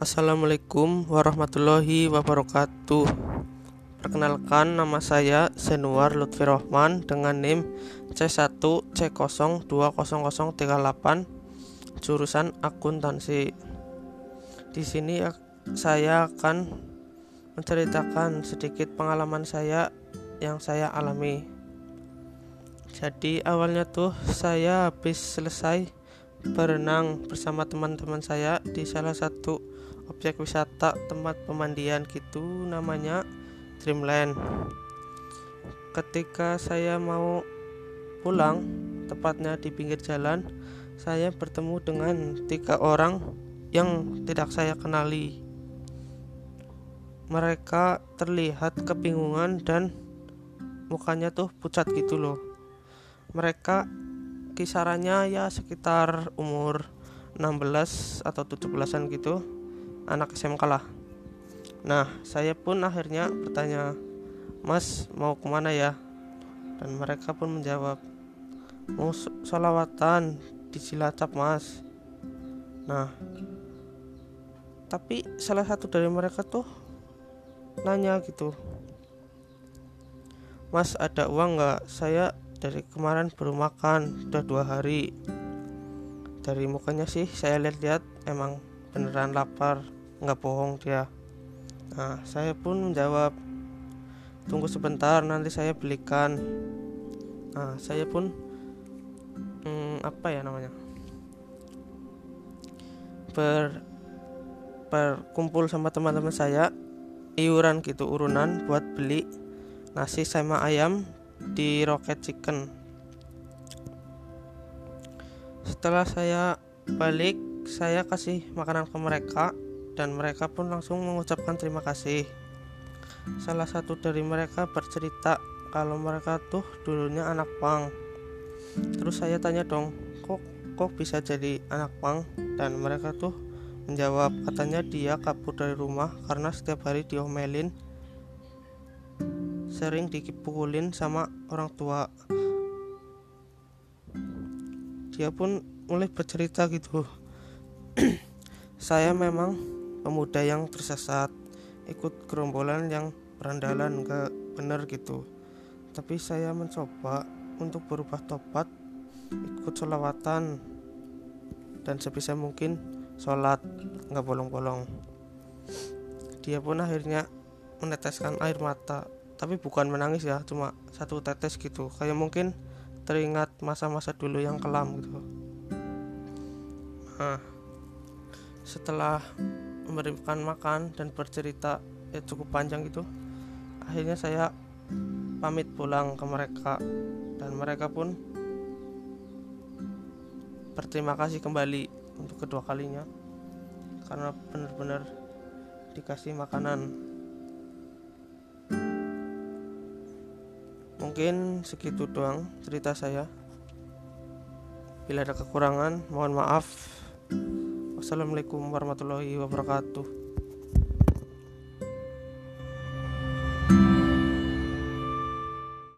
Assalamualaikum warahmatullahi wabarakatuh Perkenalkan nama saya Senuar Lutfi Rohman dengan NIM C1C020038 jurusan akuntansi. Di sini saya akan menceritakan sedikit pengalaman saya yang saya alami. Jadi awalnya tuh saya habis selesai berenang bersama teman-teman saya di salah satu objek wisata tempat pemandian gitu namanya Dreamland. Ketika saya mau pulang, tepatnya di pinggir jalan, saya bertemu dengan tiga orang yang tidak saya kenali. Mereka terlihat kebingungan dan mukanya tuh pucat gitu loh. Mereka kisarannya ya sekitar umur 16 atau 17-an gitu anak SMK lah. Nah saya pun akhirnya bertanya mas mau ke mana ya? Dan mereka pun menjawab mau solawatan di Cilacap mas. Nah tapi salah satu dari mereka tuh nanya gitu mas ada uang nggak? Saya dari kemarin baru makan udah dua hari. Dari mukanya sih saya lihat-lihat emang beneran lapar nggak bohong dia. Nah saya pun menjawab tunggu sebentar nanti saya belikan. Nah saya pun hmm, apa ya namanya ber berkumpul sama teman-teman saya iuran gitu urunan buat beli nasi sama ayam di Rocket Chicken. Setelah saya balik, saya kasih makanan ke mereka dan mereka pun langsung mengucapkan terima kasih. Salah satu dari mereka bercerita kalau mereka tuh dulunya anak pang. Terus saya tanya dong, kok kok bisa jadi anak pang? Dan mereka tuh menjawab katanya dia kabur dari rumah karena setiap hari diomelin sering dipukulin sama orang tua. Dia pun mulai bercerita gitu. Saya memang pemuda yang tersesat ikut gerombolan yang berandalan gak bener gitu. Tapi saya mencoba untuk berubah topat ikut sholawatan dan sebisa mungkin sholat nggak bolong-bolong. Dia pun akhirnya meneteskan air mata tapi bukan menangis ya cuma satu tetes gitu. Kayak mungkin teringat masa-masa dulu yang kelam gitu. Nah setelah memberikan makan dan bercerita ya cukup panjang gitu akhirnya saya pamit pulang ke mereka. Dan mereka pun berterima kasih kembali untuk kedua kalinya karena benar-benar dikasih makanan mungkin segitu doang cerita saya. Bila ada kekurangan mohon maaf. Wassalamualaikum warahmatullahi wabarakatuh